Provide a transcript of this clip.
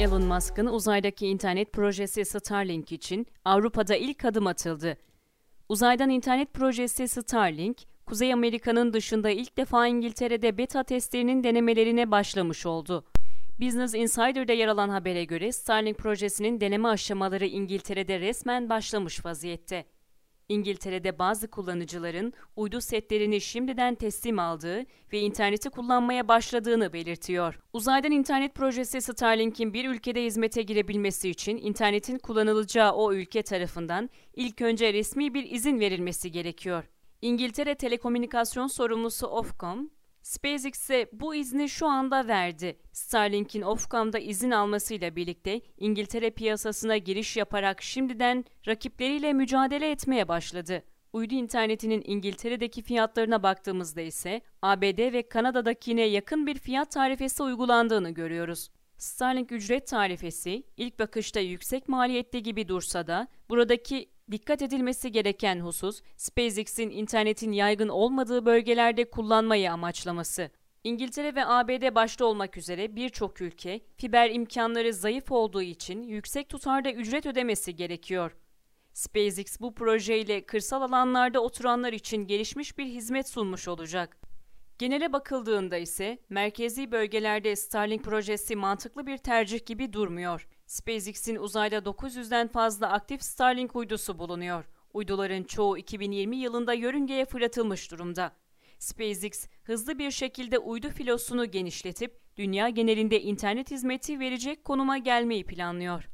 Elon Musk'ın uzaydaki internet projesi Starlink için Avrupa'da ilk adım atıldı. Uzaydan internet projesi Starlink, Kuzey Amerika'nın dışında ilk defa İngiltere'de beta testlerinin denemelerine başlamış oldu. Business Insider'da yer alan habere göre Starlink projesinin deneme aşamaları İngiltere'de resmen başlamış vaziyette. İngiltere'de bazı kullanıcıların uydu setlerini şimdiden teslim aldığı ve interneti kullanmaya başladığını belirtiyor. Uzaydan internet projesi Starlink'in bir ülkede hizmete girebilmesi için internetin kullanılacağı o ülke tarafından ilk önce resmi bir izin verilmesi gerekiyor. İngiltere Telekomünikasyon Sorumlusu Ofcom, SpaceX'e bu izni şu anda verdi. Starlink'in Ofcom'da izin almasıyla birlikte İngiltere piyasasına giriş yaparak şimdiden rakipleriyle mücadele etmeye başladı. Uydu internetinin İngiltere'deki fiyatlarına baktığımızda ise ABD ve Kanada'dakine yakın bir fiyat tarifesi uygulandığını görüyoruz. Starlink ücret tarifesi ilk bakışta yüksek maliyetli gibi dursa da buradaki Dikkat edilmesi gereken husus, SpaceX'in internetin yaygın olmadığı bölgelerde kullanmayı amaçlaması. İngiltere ve ABD başta olmak üzere birçok ülke fiber imkanları zayıf olduğu için yüksek tutarda ücret ödemesi gerekiyor. SpaceX bu projeyle kırsal alanlarda oturanlar için gelişmiş bir hizmet sunmuş olacak. Genele bakıldığında ise merkezi bölgelerde Starlink projesi mantıklı bir tercih gibi durmuyor. SpaceX'in uzayda 900'den fazla aktif Starlink uydusu bulunuyor. Uyduların çoğu 2020 yılında yörüngeye fırlatılmış durumda. SpaceX hızlı bir şekilde uydu filosunu genişletip dünya genelinde internet hizmeti verecek konuma gelmeyi planlıyor.